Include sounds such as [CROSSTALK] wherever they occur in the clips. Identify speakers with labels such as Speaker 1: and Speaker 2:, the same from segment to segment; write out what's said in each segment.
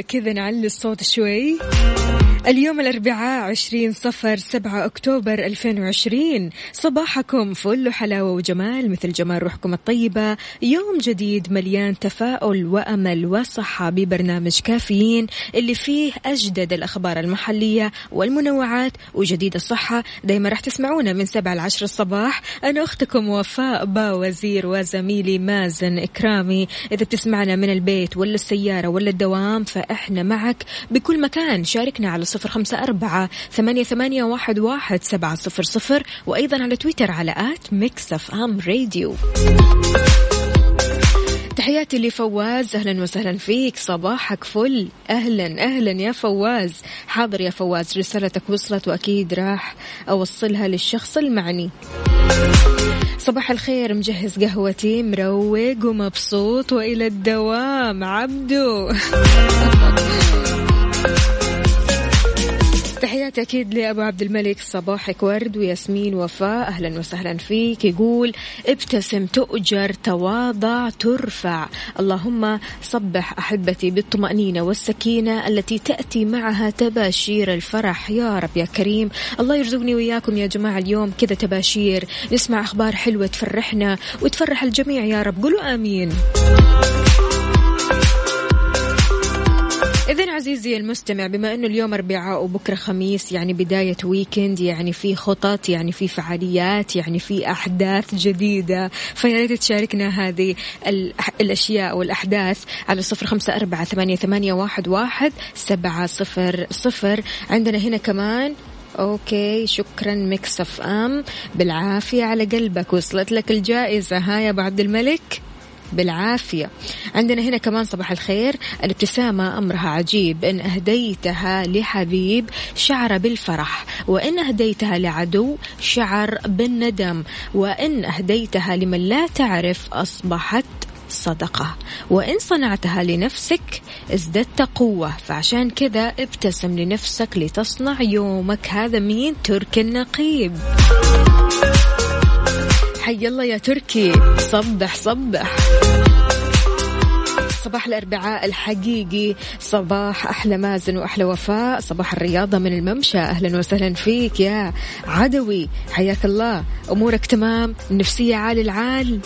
Speaker 1: كذا نعلي الصوت شوي. اليوم الأربعاء عشرين صفر سبعة أكتوبر ألفين وعشرين. صباحكم فل وحلاوة وجمال مثل جمال روحكم الطيبة. يوم جديد مليان تفاؤل وأمل وصحة ببرنامج كافيين اللي فيه أجدد الأخبار المحلية والمنوعات وجديد الصحة. دايما راح تسمعونا من سبعة لعشر الصباح. أنا أختكم وفاء با وزير وزميلي مازن إكرامي. إذا بتسمعنا من البيت ولا السيارة ولا الدوام فإحنا معك. بكل مكان شاركنا على خمسة أربعة ثمانية, ثمانية واحد, واحد سبعة صفر صفر وأيضا على تويتر على at Mix FM Radio. تحياتي لفواز أهلا وسهلا فيك. صباحك فل. أهلا أهلا يا فواز. حاضر يا فواز رسالتك وصلت وأكيد راح أوصلها للشخص المعني. صباح الخير مجهز قهوتي مروق ومبسوط وإلى الدوام. عبدو. تحياتي أكيد لأبو عبد الملك صباحك ورد وياسمين وفاء. أهلا وسهلا فيك. يقول ابتسم تؤجر تواضع ترفع. اللهم صبح أحبتي بالطمأنينة والسكينة التي تأتي معها تباشير الفرح. يا رب يا كريم. الله يرزقني وياكم يا جماعة اليوم. كذا تباشير. نسمع أخبار حلوة تفرحنا وتفرح الجميع يا رب. قولوا آمين. إذا عزيزي المستمع بما أنه اليوم أربعاء وبكرة خميس يعني بداية weekend يعني في خطط يعني في فعاليات يعني في أحداث جديدة. فيا ريت تشاركنا هذه الأشياء والأحداث على صفر خمسة أربعة ثمانية, ثمانية واحد, واحد سبعة صفر صفر. عندنا هنا كمان okay شكرا Mix FM. بالعافية على قلبك وصلت لك الجائزة. ها يا ابو عبد الملك. بالعافية. عندنا هنا كمان صباح الخير الابتسامة أمرها عجيب إن أهديتها لحبيب شعر بالفرح وإن أهديتها لعدو شعر بالندم وإن أهديتها لمن لا تعرف أصبحت صدقة وإن صنعتها لنفسك ازددت قوة. فعشان كذا ابتسم لنفسك لتصنع يومك هذا مين ترك النقيب. حي الله يا تركي. صبح صبح. صباح الأربعاء الحقيقي. صباح أحلى مازن وأحلى وفاء. صباح الرياضة من الممشى. أهلا وسهلا فيك يا عدوي. حياك الله. أمورك تمام. النفسية عال العال.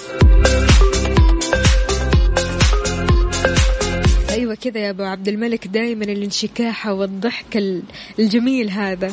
Speaker 1: أيوه كذا يا أبو عبد الملك. دائما الانشكاحة والضحك الجميل هذا.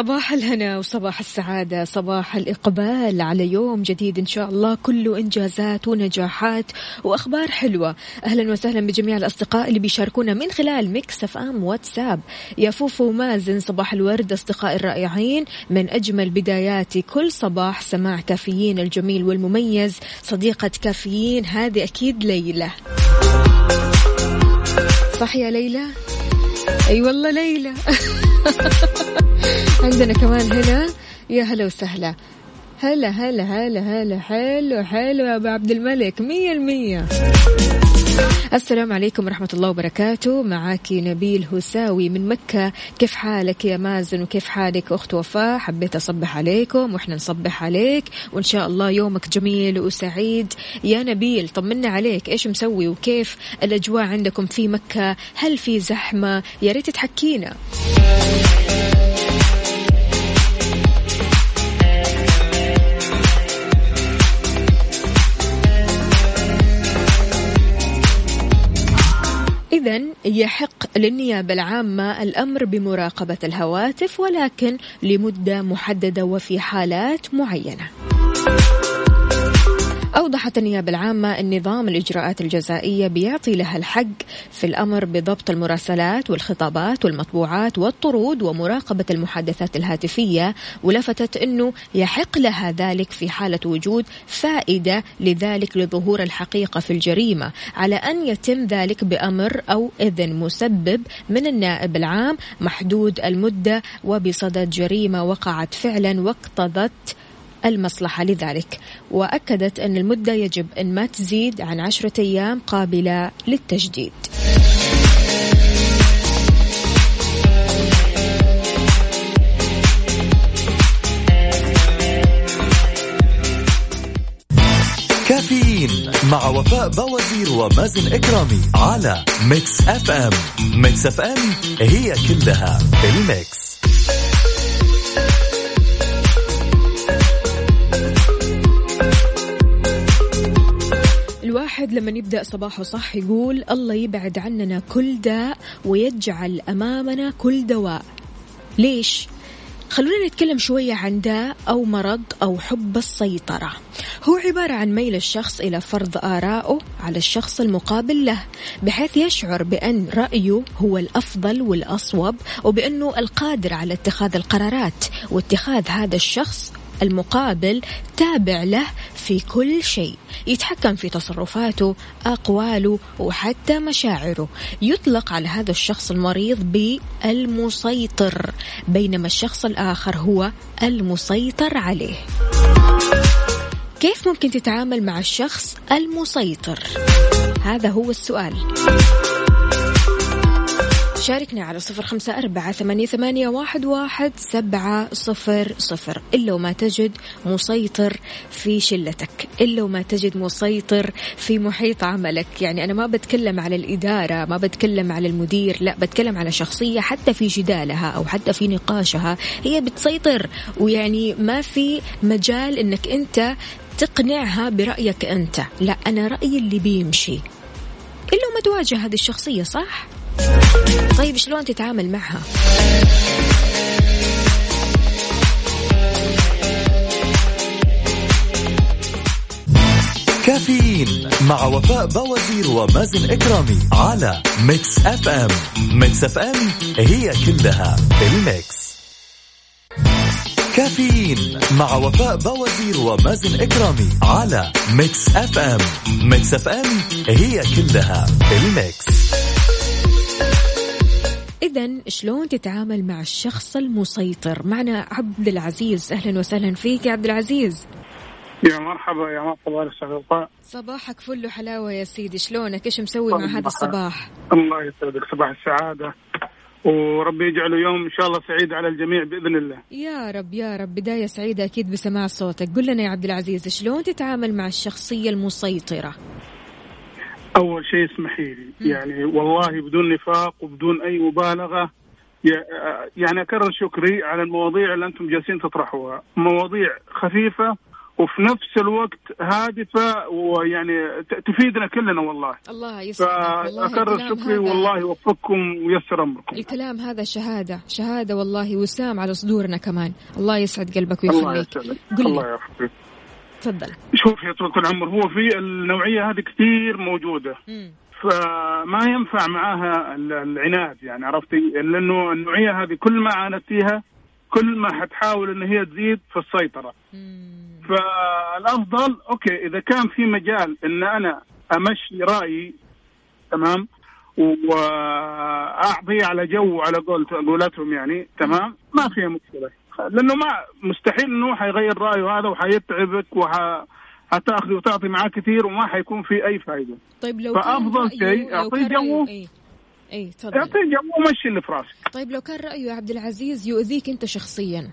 Speaker 1: صباح الهنا وصباح السعادة صباح الإقبال على يوم جديد إن شاء الله. كله إنجازات ونجاحات وأخبار حلوة. أهلا وسهلا بجميع الأصدقاء اللي بيشاركونا من خلال Mix FM واتساب. يا فوفو ومازن صباح الورد أصدقائي الرائعين. من أجمل بداياتي كل صباح سماع كافيين الجميل والمميز. صديقة كافيين هذه أكيد ليلى. صح يا ليلى؟ أي والله ليلى. [LAUGHS] عندنا كمان هنا يا هلا وسهلا. هلا هلا هلا هلا حلو حلو يا أبو عبد الملك. مية المية. السلام عليكم ورحمة الله وبركاته. معك نبيل هساوي من مكة. كيف حالك يا مازن؟ وكيف حالك أخت وفاء؟ حبيت أصبح عليكم وإحنا نصبح عليك. وإن شاء الله يومك جميل وسعيد. يا نبيل طمنا عليك. إيش مسوي وكيف الأجواء عندكم في مكة؟ هل في زحمة؟ يا ريت تحكينا. إذا يحق للنيابة العامة الأمر بمراقبة الهواتف ولكن لمدة محددة وفي حالات معينة. أوضحت النيابة العامة أن نظام الإجراءات الجزائية بيعطي لها الحق في الأمر بضبط المراسلات والخطابات والمطبوعات والطرود ومراقبة المحادثات الهاتفية ولفتت أنه يحق لها ذلك في حالة وجود فائدة لذلك لظهور الحقيقة في الجريمة على أن يتم ذلك بأمر أو إذن مسبب من النائب العام محدود المدة وبصدد جريمة وقعت فعلا واقتضت المصلحة لذلك. وأكدت أن المدة يجب أن ما تزيد عن عشرة أيام قابلة للتجديد.
Speaker 2: كافيين مع وفاء بوازير ومازن إكرامي على Mix FM. Mix FM هي كلها الميكس.
Speaker 1: الواحد لما يبدأ صباحه صح يقول الله يبعد عننا كل داء ويجعل أمامنا كل دواء ليش؟ خلونا نتكلم شوية عن داء أو مرض أو حب السيطرة هو عبارة عن ميل الشخص إلى فرض آرائه على الشخص المقابل له بحيث يشعر بأن رأيه هو الأفضل والأصوب وبأنه القادر على اتخاذ القرارات واتخاذ هذا الشخص المقابل تابع له في كل شيء. يتحكم في تصرفاته أقواله وحتى مشاعره. يطلق على هذا الشخص المريض بالمسيطر بينما الشخص الآخر هو المسيطر عليه. كيف ممكن تتعامل مع الشخص المسيطر؟ هذا هو السؤال. شاركنا على صفر خمسة أربعة ثمانية, واحد, واحد سبعة صفر صفر. إلا وما تجد مسيطر في شلتك. إلا وما تجد مسيطر في محيط عملك. يعني أنا ما بتكلم على الإدارة ما بتكلم على المدير لا بتكلم على شخصية حتى في جدالها أو حتى في نقاشها. هي بتسيطر ويعني ما في مجال أنك أنت تقنعها برأيك أنت. لا أنا رأيي اللي بيمشي. إلا وما تواجه هذه الشخصية صح؟ طيب شلون تتعامل معها؟
Speaker 2: كافيين مع وفاء بوازير ومازن إكرامي على Mix FM. Mix FM هي كلها ال mix. كافيين مع وفاء بوازير ومازن إكرامي على Mix FM. Mix FM هي كلها ال mix.
Speaker 1: إذا شلون تتعامل مع الشخص المسيطر؟ معنا عبد العزيز. أهلا وسهلا فيك يا عبد العزيز.
Speaker 3: يا مرحبا يا مرحبا الاستاذ
Speaker 1: صباحك فل حلاوة يا سيدي. شلونك؟ إيش مسوي مع هذا الصباح؟
Speaker 3: الله يسعدك. صباح السعادة. وربي يجعله يوم إن شاء الله سعيد على الجميع بإذن الله.
Speaker 1: يا رب يا رب. بداية سعيدة أكيد بسماع صوتك. قل لنا يا عبد العزيز شلون تتعامل مع الشخصية المسيطرة؟
Speaker 3: أول شيء اسمحي لي. يعني والله بدون نفاق وبدون أي مبالغة. يعني أكرر شكري على المواضيع اللي أنتم جالسين تطرحوها. مواضيع خفيفة وفي نفس الوقت هادفة ويعني تفيدنا كلنا والله.
Speaker 1: الله يسعدك. والله فأكرر
Speaker 3: شكري والله يوفقكم وييسر أمركم.
Speaker 1: الكلام هذا شهادة. شهادة والله وسام على صدورنا كمان. الله يسعد قلبك
Speaker 3: الله
Speaker 1: ويخليك.
Speaker 3: يسعدك.
Speaker 1: قل
Speaker 3: الله يعافيك
Speaker 1: تفضل.
Speaker 3: شوف يا طول العمر هو في النوعية هذه كثير موجودة.
Speaker 1: مم.
Speaker 3: فما ينفع معاها ال- العناد يعني عرفتي؟ لأنه النوعية هذه كل ما عاندتيها كل ما حتحاول إن هي تزيد في السيطرة.
Speaker 1: مم.
Speaker 3: فالأفضل okay إذا كان في مجال إن أنا أمشي رأيي تمام؟ وأعطي على جو على قول قولتهم يعني تمام؟ ما فيها مشكلة. لأنه ما مستحيل إنه حيغير رأيه هذا وحيتعبك وح وتعطي معاه كثير وما حيكون في أي فائده
Speaker 1: طيب لو
Speaker 3: فأفضل
Speaker 1: كان
Speaker 3: شيء
Speaker 1: رأيه
Speaker 3: جو.
Speaker 1: اي اي تفضل.
Speaker 3: اعطي جو ومشي اللي في راسك.
Speaker 1: طيب لو كان رأيه يا عبد العزيز يؤذيك أنت شخصيا.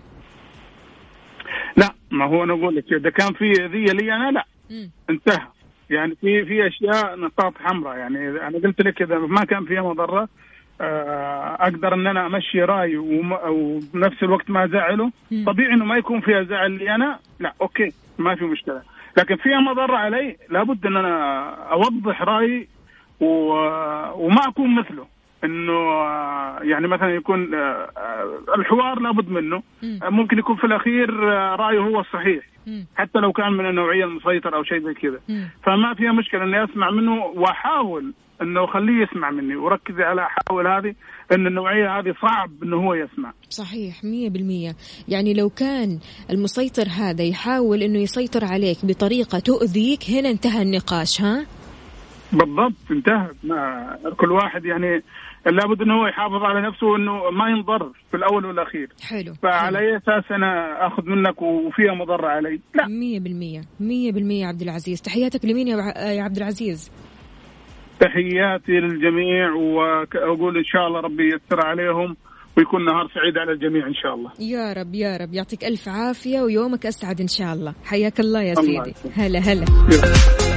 Speaker 3: لا ما هو أنا أقول لك إذا كان في اذيه لي أنا لا.
Speaker 1: مم.
Speaker 3: انتهى. يعني في في أشياء نقاط حمراء. يعني أنا قلت لك إذا ما كان فيها مضره أقدر إن أنا أمشي رايي وم- وبنفس الوقت ما
Speaker 1: أزعله.
Speaker 3: طبيعي إنه ما يكون فيها زعل لي أنا لا أوكي ما في مشكلة لكن فيها مضرة علي لابد إن أنا أوضح رأيي و... وما أكون مثله إنه آه، يعني مثلا يكون آه، آه، الحوار لابد منه
Speaker 1: مم.
Speaker 3: آه، ممكن يكون في الأخير آه، رأيه هو الصحيح. حتى لو كان من النوعية المسيطر أو شيء زي كذا. فما فيها مشكلة إني أسمع منه وأحاول انه اخليه يسمع مني. وركزي على احاول هذه إن النوعية هذه صعب إنه هو يسمع.
Speaker 1: صحيح مية بالمية. يعني لو كان المسيطر هذا يحاول إنه يسيطر عليك بطريقة تؤذيك هنا انتهى النقاش ها؟
Speaker 3: بالضبط انتهت ما كل واحد يعني لابد إنه هو يحافظ على نفسه انه ما ينضر في الأول والأخير.
Speaker 1: حلو
Speaker 3: فعلى أي أساس أنا آخذ منك وفيها مضرة علي؟ لا.
Speaker 1: مية بالمية مية بالمية يا عبد العزيز. تحياتك لمين يا عبد العزيز؟
Speaker 3: تحياتي للجميع وأقول إن شاء الله ربي ييسر عليهم ويكون نهار سعيد على الجميع إن شاء الله.
Speaker 1: يا رب يا رب. يعطيك ألف عافية ويومك أسعد إن شاء الله. حياك الله يا
Speaker 3: الله
Speaker 1: سيدي.
Speaker 3: يسلمك.
Speaker 1: هلا هلا.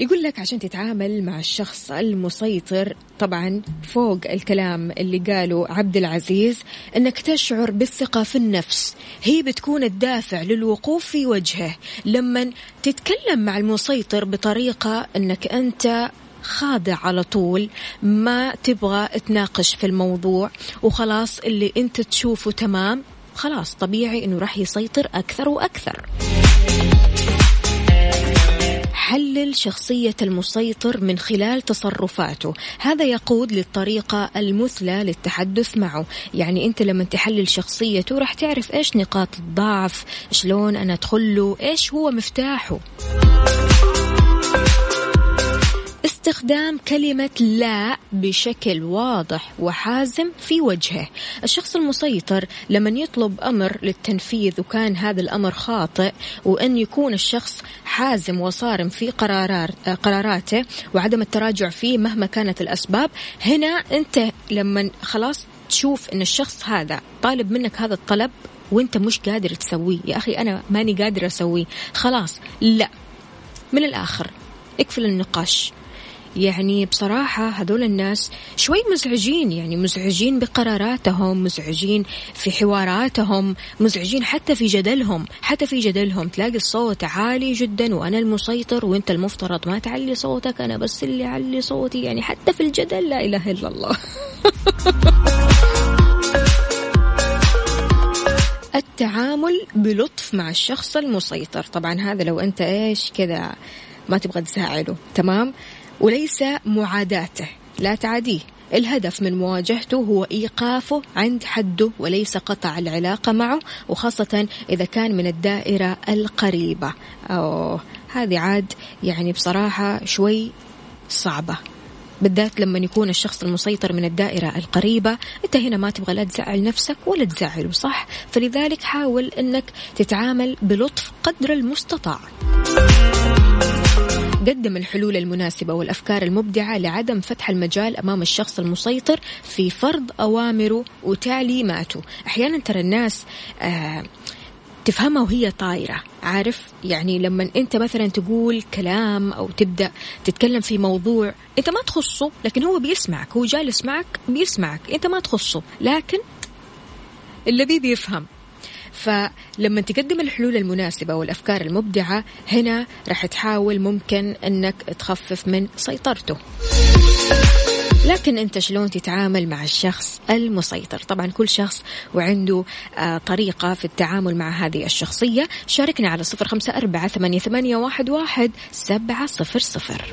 Speaker 1: يقول لك عشان تتعامل مع الشخص المسيطر طبعا فوق الكلام اللي قاله عبد العزيز إنك تشعر بالثقة في النفس. هي بتكون الدافع للوقوف في وجهه. لما تتكلم مع المسيطر بطريقة إنك أنت خاضع على طول ما تبغى تناقش في الموضوع وخلاص اللي أنت تشوفه تمام خلاص طبيعي إنه راح يسيطر أكثر وأكثر. حلل شخصية المسيطر من خلال تصرفاته. هذا يقود للطريقة المثلى للتحدث معه. يعني أنت لما تحلل شخصيته راح تعرف إيش نقاط الضعف شلون أنا أدخل له إيش هو مفتاحه. استخدام كلمة لا بشكل واضح وحازم في وجهه. الشخص المسيطر لما يطلب أمر للتنفيذ وكان هذا الأمر خاطئ وأن يكون الشخص حازم وصارم في قرارات قراراته وعدم التراجع فيه مهما كانت الأسباب. هنا أنت لما خلاص تشوف أن الشخص هذا طالب منك هذا الطلب وأنت مش قادر تسويه. يا أخي أنا ماني قادر أسويه. خلاص لا. من الآخر اقفل النقاش. يعني بصراحة هذول الناس شوي مزعجين يعني مزعجين بقراراتهم مزعجين في حواراتهم مزعجين حتى في جدلهم حتى في جدلهم. تلاقي الصوت عالي جدا وأنا المسيطر وأنت المفترض ما تعلي صوتك أنا بس اللي أعلي صوتي. يعني حتى في الجدل لا إله إلا الله. [LAUGHS] التعامل بلطف مع الشخص المسيطر. طبعا هذا لو أنت إيش كذا ما تبغى تزعله تمام؟ وليس معاداته لا تعاديه الهدف من مواجهته هو إيقافه عند حده وليس قطع العلاقة معه وخاصة إذا كان من الدائرة القريبة. أوه هذه عاد يعني بصراحة شوي صعبة. بالذات لما يكون الشخص المسيطر من الدائرة القريبة أنت هنا ما تبغى لا تزعل نفسك ولا تزعله صح؟ فلذلك حاول أنك تتعامل بلطف قدر المستطاع. قدم الحلول المناسبة والأفكار المبدعة لعدم فتح المجال أمام الشخص المسيطر في فرض أوامره وتعليماته. أحيانا ترى الناس آه تفهمها وهي طايرة عارف؟ يعني لما أنت مثلا تقول كلام أو تبدأ تتكلم في موضوع أنت ما تخصه لكن هو بيسمعك هو جالس معك بيسمعك أنت ما تخصه. لكن الذي بيفهم فلما تقدم الحلول المناسبة والأفكار المبدعة هنا راح تحاول ممكن أنك تخفف من سيطرته. لكن أنت شلون تتعامل مع الشخص المسيطر؟ طبعا كل شخص وعنده آه، طريقة في التعامل مع هذه الشخصية. شاركنا على صفر خمسة أربعة ثمانية واحد سبعة صفر صفر.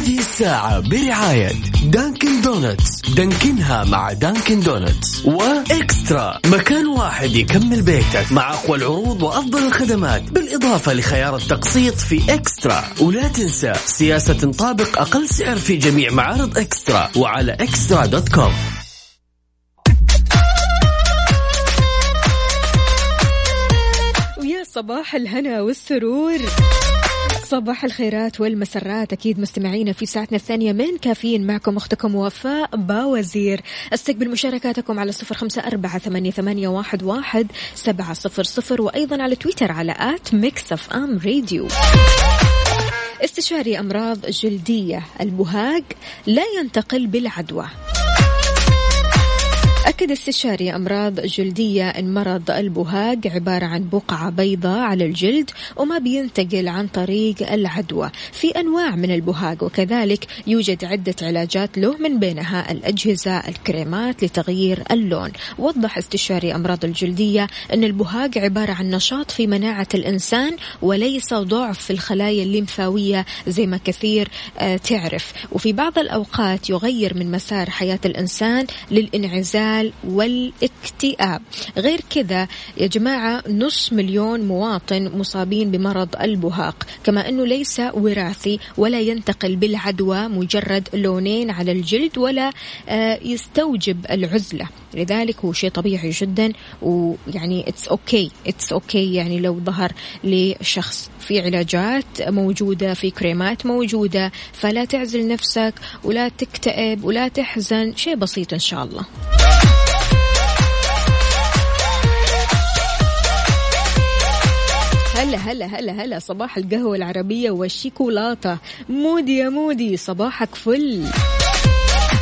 Speaker 2: هذه الساعة برعاية Dunkin' Donuts دانكنها مع Dunkin' Donuts و eXtra. مكان واحد يكمل بيتك مع أقوى العروض وأفضل الخدمات بالإضافة لخيار التقسيط في eXtra. ولا تنسى سياسة نطابق أقل سعر في جميع معارض eXtra وعلى eXtra dot com.
Speaker 1: ويا صباح الهنا والسرور. صباح الخيرات والمسرات. أكيد مستمعينا في ساعتنا الثانية من كافيين معكم أختكم وفاء باوزير. أستقبل مشاركاتكم على صفر خمسة أربعة ثمانية, واحد, سبعة صفر صفر وأيضا على تويتر على at Mix FM Radio. استشاري أمراض جلدية. البهاق لا ينتقل بالعدوى. أكد استشاري أمراض جلدية أن مرض البهاق عبارة عن بقعة بيضاء على الجلد وما بينتقل عن طريق العدوى في أنواع من البهاق وكذلك يوجد عدة علاجات له من بينها الأجهزة الكريمات لتغيير اللون. وضح استشاري أمراض الجلدية أن البهاق عبارة عن نشاط في مناعة الإنسان وليس ضعف في الخلايا الليمفاوية زي ما كثير آه، تعرف. وفي بعض الأوقات يغير من مسار حياة الإنسان للانعزال الانفعال والاكتئاب. غير كذا يا جماعة نص مليون مواطن مصابين بمرض البهاق. كما أنه ليس وراثي ولا ينتقل بالعدوى مجرد لونين على الجلد ولا آه، يستوجب العزلة. لذلك هو شيء طبيعي جدا ويعني it's okay it's okay يعني لو ظهر لشخص في علاجات موجودة في كريمات موجودة فلا تعزل نفسك ولا تكتئب ولا تحزن شيء بسيط إن شاء الله. هلا هلا هلا هلا صباح القهوة العربية والشيكولاتة. مودي يا مودي صباحك فل.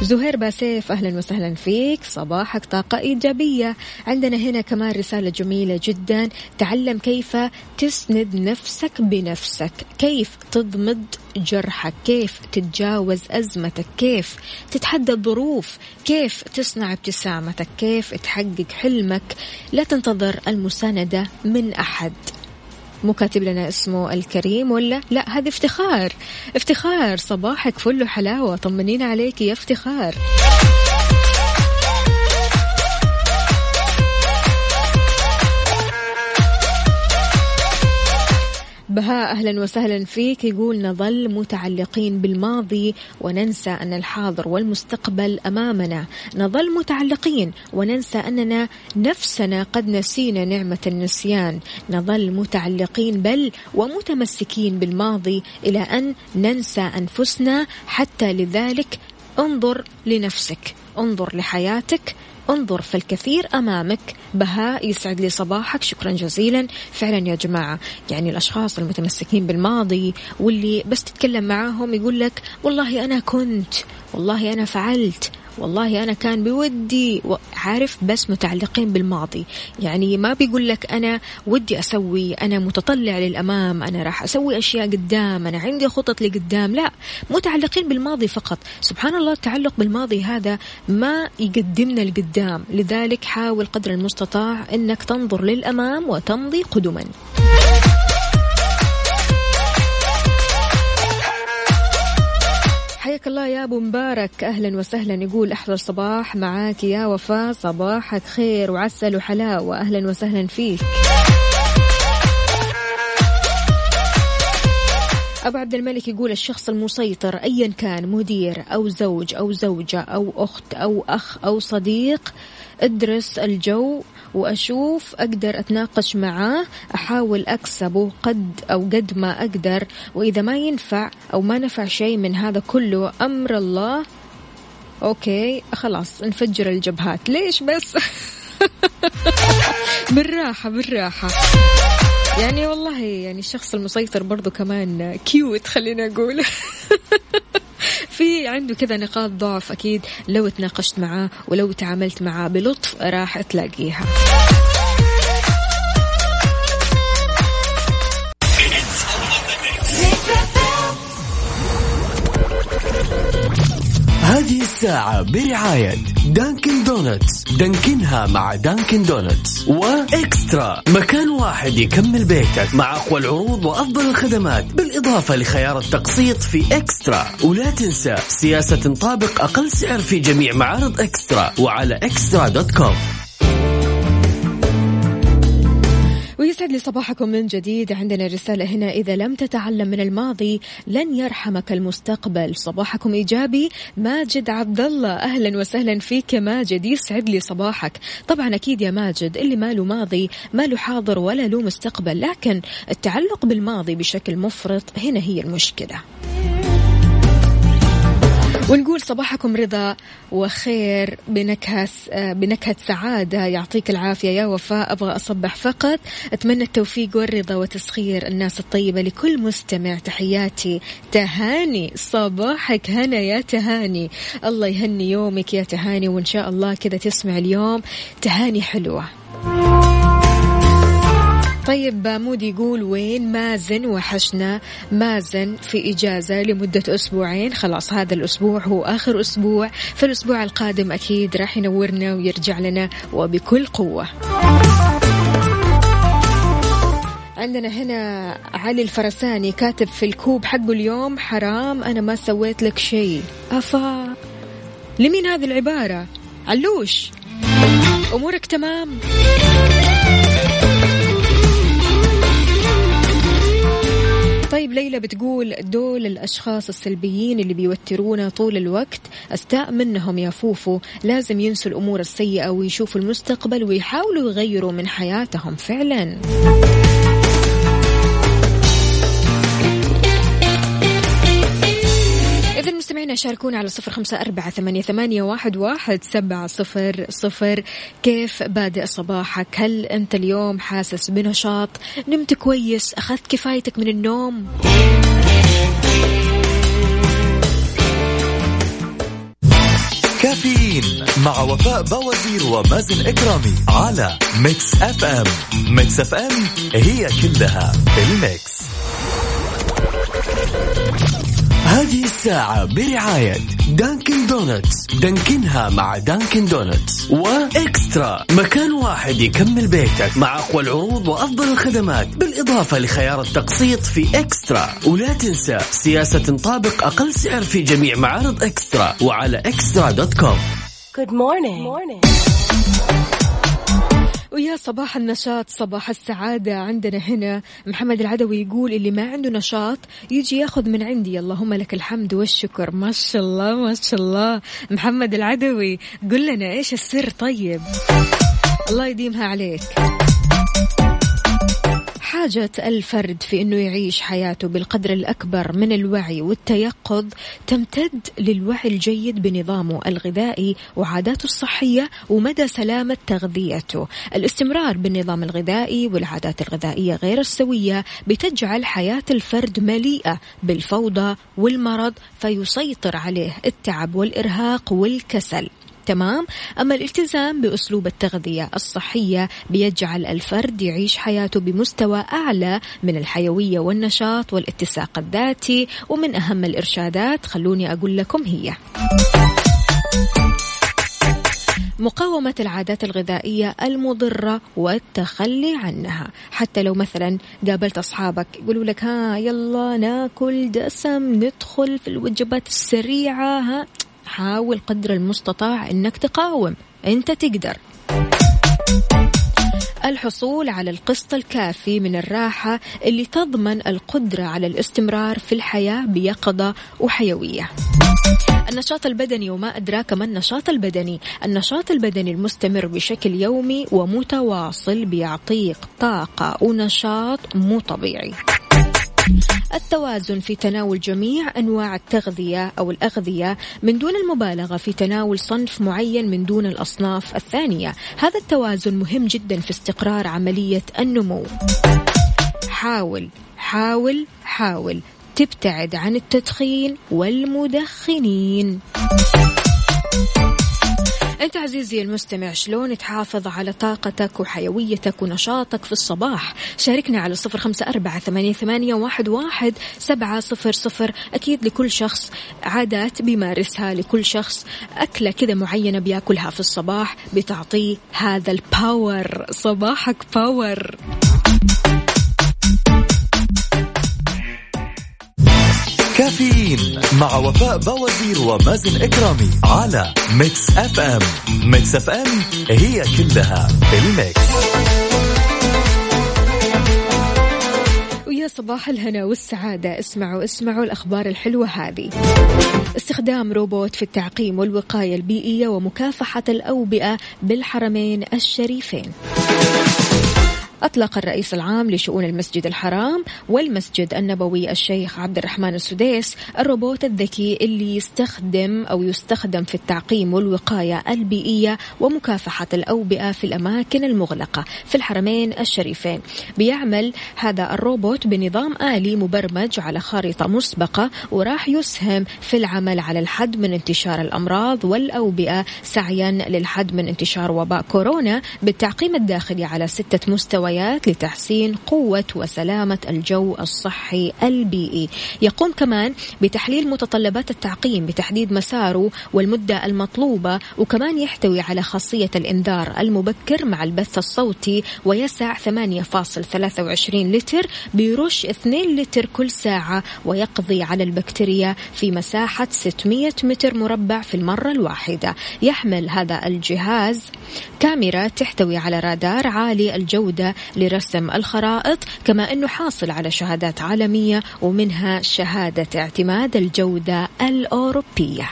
Speaker 1: زهير باسيف أهلا وسهلا فيك. صباحك طاقة إيجابية. عندنا هنا كمان رسالة جميلة جدا. تعلم كيف تسند نفسك بنفسك. كيف تضمد جرحك؟ كيف تتجاوز أزمتك؟ كيف تتحدى الظروف؟ كيف تصنع ابتسامتك؟ كيف تحقق حلمك؟ لا تنتظر المساندة من أحد. مو كاتب لنا اسمه الكريم ولا لا هذا افتخار. افتخار صباحك فل حلاوة طمنين عليك يا افتخار. بهاء أهلا وسهلا فيك. يقول نظل متعلقين بالماضي وننسى أن الحاضر والمستقبل أمامنا. نظل متعلقين وننسى أننا نفسنا قد نسينا نعمة النسيان. نظل متعلقين بل ومتمسكين بالماضي إلى أن ننسى أنفسنا. حتى لذلك انظر لنفسك انظر لحياتك. انظر في الكثير أمامك. بهاء يسعد لي صباحك. شكرا جزيلا. فعلا يا جماعة يعني الأشخاص المتمسكين بالماضي واللي بس تتكلم معاهم يقول لك والله أنا كنت والله أنا فعلت. والله أنا كان بودي عارف بس متعلقين بالماضي. يعني ما بيقول لك أنا ودي أسوي أنا متطلع للأمام أنا راح أسوي أشياء قدام أنا عندي خطط لقدام. لا متعلقين بالماضي فقط. سبحان الله التعلق بالماضي هذا ما يقدمنا لقدام. لذلك حاول قدر المستطاع أنك تنظر للأمام وتمضي قدما. حياك الله يا أبو مبارك. أهلا وسهلا يقول أحلى الصباح معاك يا وفاء. صباحك خير وعسل وحلاوة. أهلا وسهلا فيك. أبو عبد الملك يقول الشخص المسيطر أيا كان مدير أو زوج أو زوجة أو أخت أو أخ أو صديق ادرس الجو. وأشوف أقدر أتناقش معاه أحاول أكسبه قد أو قد ما أقدر وإذا ما ينفع أو ما نفع شيء من هذا كله أمر الله. okay خلاص نفجر الجبهات. ليش بس؟ [LAUGHS] بالراحة بالراحة. يعني والله يعني الشخص المسيطر برضو كمان cute خلينا أقول. [LAUGHS] في عنده كذا نقاط ضعف أكيد لو تناقشت معاه ولو تعاملت معاه بلطف راح تلاقيها.
Speaker 2: هذه الساعة برعاية Dunkin' Donuts Dunkin ها مع Dunkin' Donuts و Extra. مكان واحد يكمل بيتك مع أقوى العروض وأفضل الخدمات بالإضافة لخيار التقسيط في Extra. ولا تنسى سياسة تطابق أقل سعر في جميع معارض Extra وعلى Extra dot com.
Speaker 1: ويسعد لي صباحكم من جديد. عندنا رسالة هنا إذا لم تتعلم من الماضي لن يرحمك المستقبل. صباحكم إيجابي ماجد عبد الله أهلا وسهلا فيك يا ماجد يسعد لي صباحك. طبعا أكيد يا ماجد اللي ما له ماضي ما له حاضر ولا له مستقبل. لكن التعلق بالماضي بشكل مفرط هنا هي المشكلة. ونقول صباحكم رضا وخير بنكهة بنكهة سعادة يعطيك العافية يا وفاء أبغى أصبح فقط. أتمنى التوفيق والرضا وتسخير الناس الطيبة لكل مستمع. تحياتي. تهاني. صباحك هنا يا تهاني. الله يهني يومك يا تهاني وإن شاء الله كذا تسمع اليوم تهاني حلوة. طيب مود يقول وين مازن وحشنا؟ مازن في إجازة لمدة أسبوعين. خلاص هذا الأسبوع هو آخر أسبوع. في الأسبوع القادم أكيد راح ينورنا ويرجع لنا وبكل قوة. عندنا هنا علي الفرساني كاتب في الكوب حقه اليوم حرام أنا ما سويت لك شيء. أفا. لمين هذه العبارة؟ علوش. أمورك تمام؟ طيب ليلى بتقول دول الأشخاص السلبيين اللي بيوترونا طول الوقت. أستاء منهم يا فوفو لازم ينسوا الأمور السيئة ويشوفوا المستقبل ويحاولوا يغيروا من حياتهم فعلا. مستمعينا شاركونا على صفر خمسة أربعة ثمانية, ثمانية واحد, واحد سبعة صفر صفر. كيف بادئ صباحك؟ هل أنت اليوم حاسس بنشاط؟ نمت كويس؟ أخذت كفايتك من النوم؟
Speaker 4: كافيين مع وفاء باوزير ومازن إكرامي على Mix FM. Mix FM هي كلها ال Mix.
Speaker 2: هذه الساعة برعاية Dunkin' Donuts Dunkin ها مع Dunkin' Donuts و Extra. مكان واحد يكمل بيتك مع أقوى العروض وأفضل الخدمات بالإضافة لخيار التقسيط في Extra. ولا تنسى سياسة تطابق أقل سعر في جميع معارض Extra وعلى Extra dot com.
Speaker 5: Good morning. Good morning.
Speaker 1: ويا صباح النشاط صباح السعادة عندنا هنا. محمد العدوي يقول اللي ما عنده نشاط يجي ياخذ من عندي. اللهم لك الحمد والشكر. ما شاء الله ما شاء الله. محمد العدوي قل لنا إيش السر طيب؟ الله يديمها عليك. حاجة الفرد في أنه يعيش حياته بالقدر الأكبر من الوعي والتيقظ تمتد للوعي الجيد بنظامه الغذائي وعاداته الصحية ومدى سلامة تغذيته. الاستمرار بالنظام الغذائي والعادات الغذائية غير السوية بتجعل حياة الفرد مليئة بالفوضى والمرض فيسيطر عليه التعب والإرهاق والكسل. تمام. أما الالتزام بأسلوب التغذية الصحية بيجعل الفرد يعيش حياته بمستوى أعلى من الحيوية والنشاط والاتساق الذاتي ومن أهم الإرشادات خلوني أقول لكم هي مقاومة العادات الغذائية المضرة والتخلي عنها. حتى لو مثلا قابلت أصحابك يقولوا لك ها يلا ناكل دسم ندخل في الوجبات السريعة ها؟ حاول قدر المستطاع إنك تقاوم. أنت تقدر. الحصول على القسط الكافي من الراحة اللي تضمن القدرة على الاستمرار في الحياة بيقظة وحيوية. النشاط البدني وما أدراك ما النشاط البدني. النشاط البدني المستمر بشكل يومي ومتواصل بيعطيك طاقة ونشاط مو طبيعي. التوازن في تناول جميع أنواع التغذية أو الأغذية من دون المبالغة في تناول صنف معين من دون الأصناف الثانية. هذا التوازن مهم جدا في استقرار عملية النمو. حاول حاول حاول. تبتعد عن التدخين والمدخنين. أنت عزيزي المستمع شلون تحافظ على طاقتك وحيويتك ونشاطك في الصباح؟ شاركنا على صفر خمسة أربعة ثمانية, واحد سبعة صفر صفر. أكيد لكل شخص عادات بيمارسها لكل شخص أكلة كذا معينة بياكلها في الصباح بتعطيه هذا ال power صباحك power
Speaker 4: كافيين مع وفاء باوزير ومازن إكرامي على Mix FM Mix FM هي كلها ال Mix.
Speaker 1: ويا صباح الهنا والسعادة. اسمعوا اسمعوا الأخبار الحلوة هذه. استخدام روبوت في التعقيم والوقاية البيئية ومكافحة الأوبئة بالحرمين الشريفين. أطلق الرئيس العام لشؤون المسجد الحرام والمسجد النبوي الشيخ عبد الرحمن السديس الروبوت الذكي اللي يستخدم أو يستخدم في التعقيم والوقاية البيئية ومكافحة الأوبئة في الأماكن المغلقة في الحرمين الشريفين. بيعمل هذا الروبوت بنظام آلي مبرمج على خارطة مسبقة وراح يسهم في العمل على الحد من انتشار الأمراض والأوبئة سعيا للحد من انتشار وباء كورونا بالتعقيم الداخلي على ستة مستويات مستويات لتحسين قوة وسلامة الجو الصحي البيئي. يقوم كمان بتحليل متطلبات التعقيم بتحديد مساره والمدة المطلوبة وكمان يحتوي على خاصية الإنذار المبكر مع البث الصوتي ويسع 8.23 لتر بيرش 2 لتر كل ساعة ويقضي على البكتيريا في مساحة 600 متر مربع في المرة الواحدة. يحمل هذا الجهاز. كاميرا تحتوي على رادار عالي الجودة لرسم الخرائط كما أنه حاصل على شهادات عالمية ومنها شهادة اعتماد الجودة الأوروبية.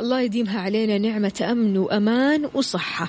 Speaker 1: الله يديمها علينا نعمة أمن وأمان وصحة.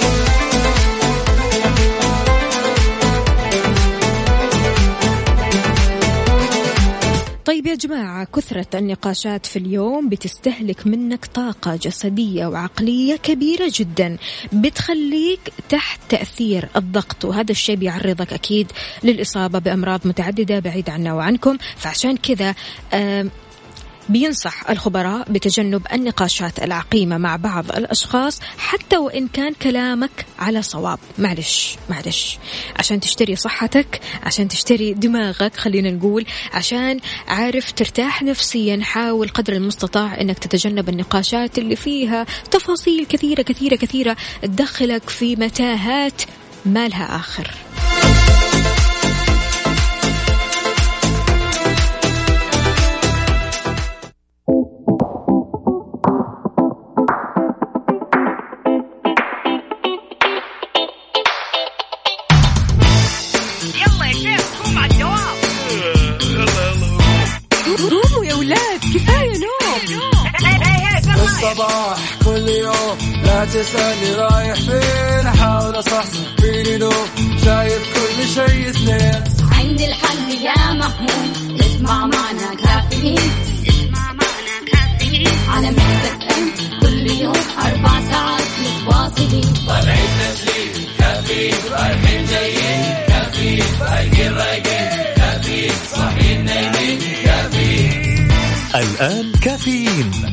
Speaker 1: طيب يا جماعة كثرة النقاشات في اليوم بتستهلك منك طاقة جسدية وعقلية كبيرة جدا بتخليك تحت تأثير الضغط وهذا الشيء بيعرضك أكيد للإصابة بأمراض متعددة بعيد عنا وعنكم فعشان كذا بينصح الخبراء بتجنب النقاشات العقيمة مع بعض الأشخاص حتى وإن كان كلامك على صواب. معلش معلش. عشان تشتري صحتك عشان تشتري دماغك خلينا نقول عشان عارف ترتاح نفسيا حاول قدر المستطاع أنك تتجنب النقاشات اللي فيها تفاصيل كثيرة كثيرة كثيرة تدخلك في متاهات ما لها آخر.
Speaker 6: الصباح كل يوم لا تسألني رايح فين أحاول أصحصح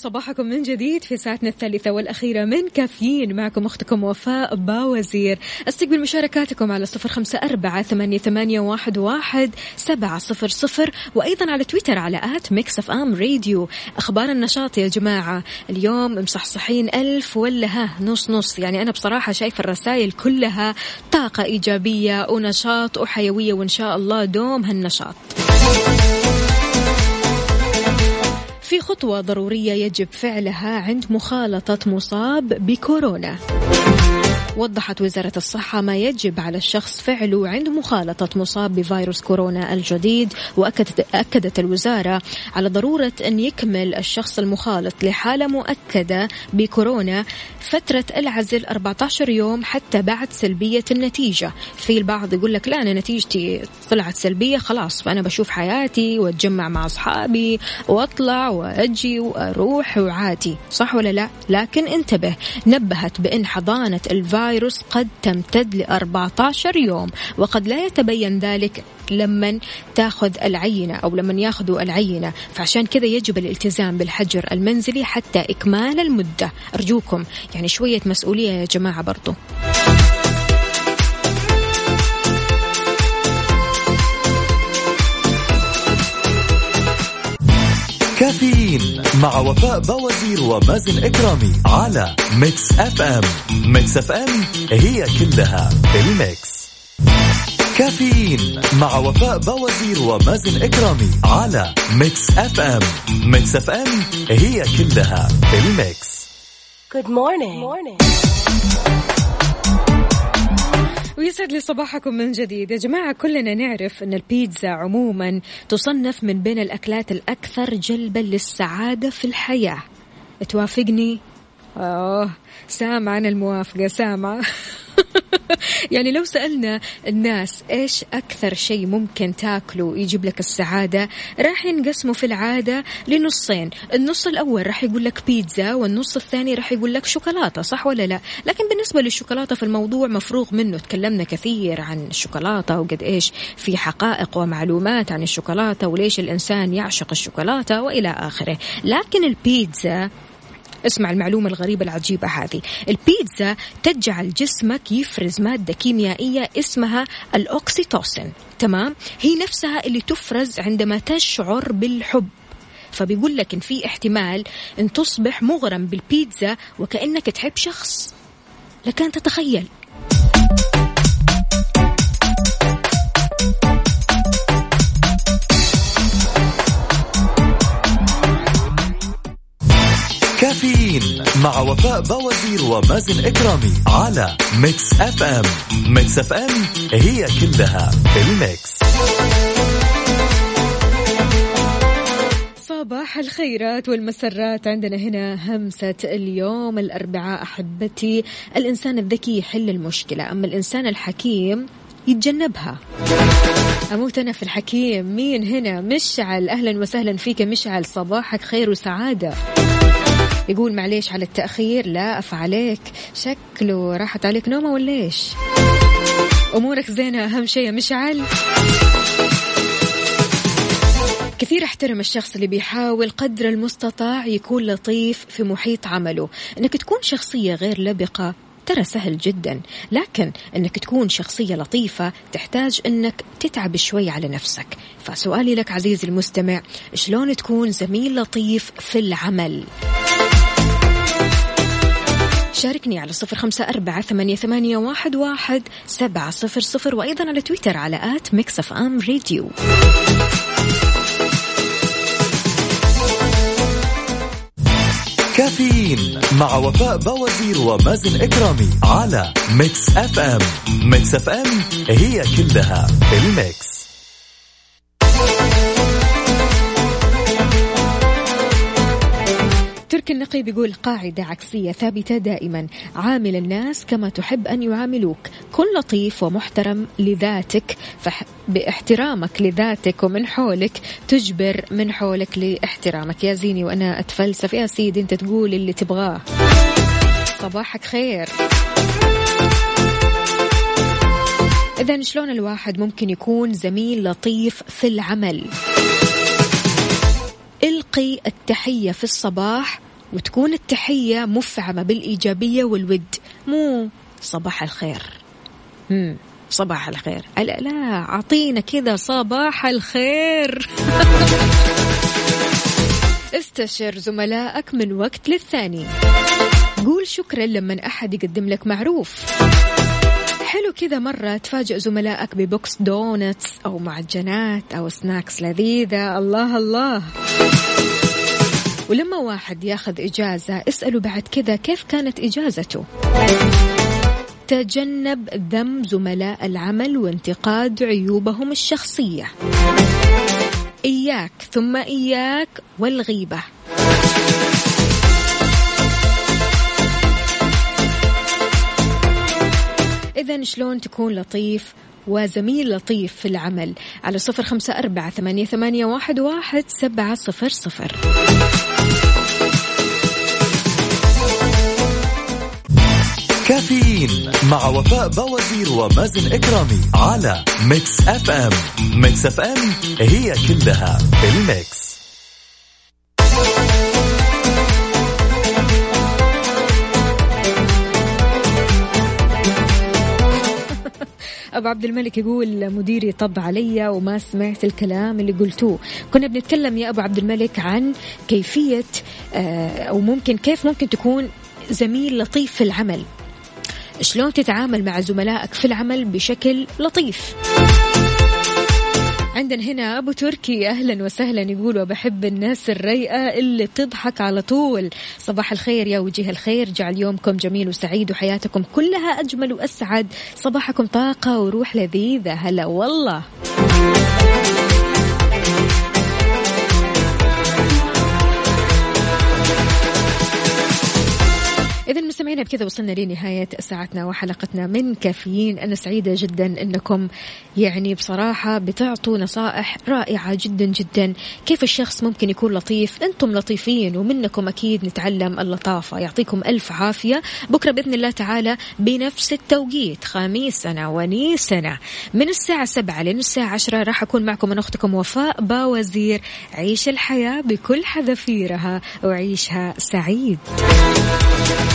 Speaker 1: صباحكم من جديد في ساعتنا الثالثة والأخيرة من كافيين. معكم أختكم وفاء باوزير. أستقبل مشاركاتكم على صفر خمسة أربعة ثمانية, واحد, واحد سبعة صفر صفر وأيضا على تويتر على at Mix FM Radio. أخبار النشاط يا جماعة. اليوم مصحصحين ألف ولا ها نص نص. يعني أنا بصراحة شايفة الرسائل كلها طاقة إيجابية ونشاط وحيوية وإن شاء الله دوم هالنشاط. في خطوة ضرورية يجب فعلها عند مخالطة مصاب بكورونا. وضحت وزارة الصحة ما يجب على الشخص فعله عند مخالطة مصاب بفيروس كورونا الجديد وأكدت أكدت الوزارة على ضرورة أن يكمل الشخص المخالط لحالة مؤكدة بكورونا فترة العزل 14 يوم حتى بعد سلبية النتيجة. في البعض يقول لك لا أنا نتيجتي طلعت سلبية خلاص فأنا بشوف حياتي وأتجمع مع أصحابي وأطلع وأجي وأروح وعادي. صح ولا لا؟ لكن انتبه نبهت بأن حضانة الفيروس قد تمتد ل 14 يوم وقد لا يتبين ذلك لمن تاخذ العينة أو لمن ياخذوا العينة. فعشان كذا يجب الالتزام بالحجر المنزلي حتى إكمال المدة. أرجوكم يعني شوية مسؤولية يا جماعة برضو.
Speaker 4: كافيين مع وفاء باوزير ومازن إكرامي على Mix FM Mix FM هي كلها ال Mix كافيين مع وفاء باوزير ومازن إكرامي على Mix FM Mix FM هي كلها ال Mix
Speaker 5: Good morning. morning.
Speaker 1: ويسعد لي صباحكم من جديد. يا جماعة كلنا نعرف أن البيتزا عموما تصنف من بين الأكلات الأكثر جلبا للسعادة في الحياة. توافقني؟ آه سامع أنا الموافقة سامع [LAUGHS] [LAUGHS] يعني لو سألنا الناس إيش أكثر شيء ممكن تاكله يجيب لك السعادة راح ينقسموا في العادة لنصين. النص الأول راح يقول لك بيتزا والنص الثاني راح يقول لك شوكولاتة صح ولا لا؟ لكن بالنسبة للشوكولاتة في الموضوع مفروغ منه. تكلمنا كثير عن الشوكولاتة وقد إيش في حقائق ومعلومات عن الشوكولاتة وليش الإنسان يعشق الشوكولاتة وإلى آخره. لكن البيتزا اسمع المعلومة الغريبة العجيبة هذه. البيتزا تجعل جسمك يفرز مادة كيميائية اسمها الأوكسيتوسين. تمام؟ هي نفسها اللي تفرز عندما تشعر بالحب. فبيقول لك إن في احتمال إن تصبح مغرم بالبيتزا وكأنك تحب شخص. لكن تتخيل.
Speaker 4: مع وفاء بوازير ومازن إكرامي على Mix FM Mix FM هي كلها ال mix.
Speaker 1: صباح الخيرات والمسرات. عندنا هنا همسة اليوم الأربعاء. أحبتي الإنسان الذكي يحل المشكلة. أما الإنسان الحكيم يتجنبها. أموت أنا في الحكيم. مين هنا؟ مشعل. أهلا وسهلا فيك مشعل. صباحك خير وسعادة. يقول معليش على التأخير لا أف عليك. شكله راحت عليك نومة ولا إيش؟ أمورك زينة أهم شيء يا مشعل. كثير احترم الشخص اللي بيحاول قدر المستطاع يكون لطيف في محيط عمله. إنك تكون شخصية غير لبقة ترى سهل جدا. لكن إنك تكون شخصية لطيفة تحتاج إنك تتعب شوي على نفسك. فسؤالي لك عزيزي المستمع شلون تكون زميل لطيف في العمل؟ شاركني على صفر خمسة أربعة ثمانية, واحد, سبعة صفر صفر وأيضا على تويتر على at Mix FM Radio.
Speaker 4: كافيين مع وفاء بوازير ومازن إكرامي على Mix FM. Mix FM هي كلها الميكس.
Speaker 1: ترك النقي بيقول قاعدة عكسية ثابتة دائما. عامل الناس كما تحب أن يعاملوك. كن لطيف ومحترم لذاتك باحترامك لذاتك ومن حولك تجبر من حولك لاحترامك. يا زيني وأنا أتفلسف. يا سيدي أنت تقول اللي تبغاه. صباحك خير. إذا شلون الواحد ممكن يكون زميل لطيف في العمل؟ إلقي التحية في الصباح وتكون التحية مفعمة بالإيجابية والود. مو صباح الخير. مم. صباح الخير. لا لا أعطينا كذا صباح الخير. [LAUGHS] استشر زملائك من وقت للثاني. قول شكرا لما أحد يقدم لك معروف. حلو كذا مرة تفاجئ زملائك ب box donuts أو معجنات أو snacks لذيذة. الله الله. ولما واحد ياخذ إجازة اسأله بعد كذا كيف كانت إجازته. تجنب ذم زملاء العمل وانتقاد عيوبهم الشخصية. إياك ثم إياك والغيبة. إذا شلون تكون لطيف وزميل لطيف في العمل؟ على صفر خمسة أربعة ثمانية, ثمانية واحد, واحد سبعة صفر صفر.
Speaker 4: كافيين مع وفاء بوازير ومازن إكرامي على Mix FM. Mix FM هي كلها ال
Speaker 1: mix. [LAUGHS] أبو عبد الملك يقول مديري طب علي وما سمعت الكلام اللي قلتوه. كنا بنتكلم يا أبو عبد الملك عن كيفية آه، أو ممكن كيف ممكن تكون زميل لطيف في العمل. شلون تتعامل مع زملائك في العمل بشكل لطيف؟ عندنا هنا أبو تركي أهلا وسهلا يقول وبحب الناس الريئة اللي بتضحك على طول. صباح الخير يا وجه الخير جعل يومكم جميل وسعيد وحياتكم كلها أجمل وأسعد. صباحكم طاقة وروح لذيذة. هلا والله. إذا مستمعينا بكذا وصلنا لنهاية ساعتنا وحلقتنا من كافيين. أنا سعيدة جدا أنكم يعني بصراحة بتعطوا نصائح رائعة جدا جدا. كيف الشخص ممكن يكون لطيف؟ أنتم لطيفين ومنكم أكيد نتعلم اللطافة. يعطيكم ألف عافية. بكرة بإذن الله تعالى بنفس التوقيت. خميسنا ونيسنا من الساعة سبعة لين الساعة عشرة راح أكون معكم من أختكم وفاء باوزير. عيش الحياة بكل حذافيرها وعيشها سعيد.